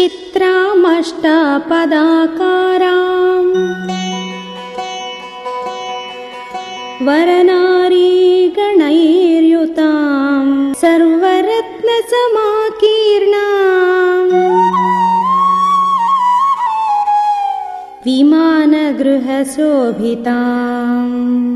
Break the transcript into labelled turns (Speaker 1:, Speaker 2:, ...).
Speaker 1: चित्रामष्टपदाकाराम्। वरनारी गणैर्युताम् सर्वरत्नसमाकीर्णा विमानगृहशोभिताम्।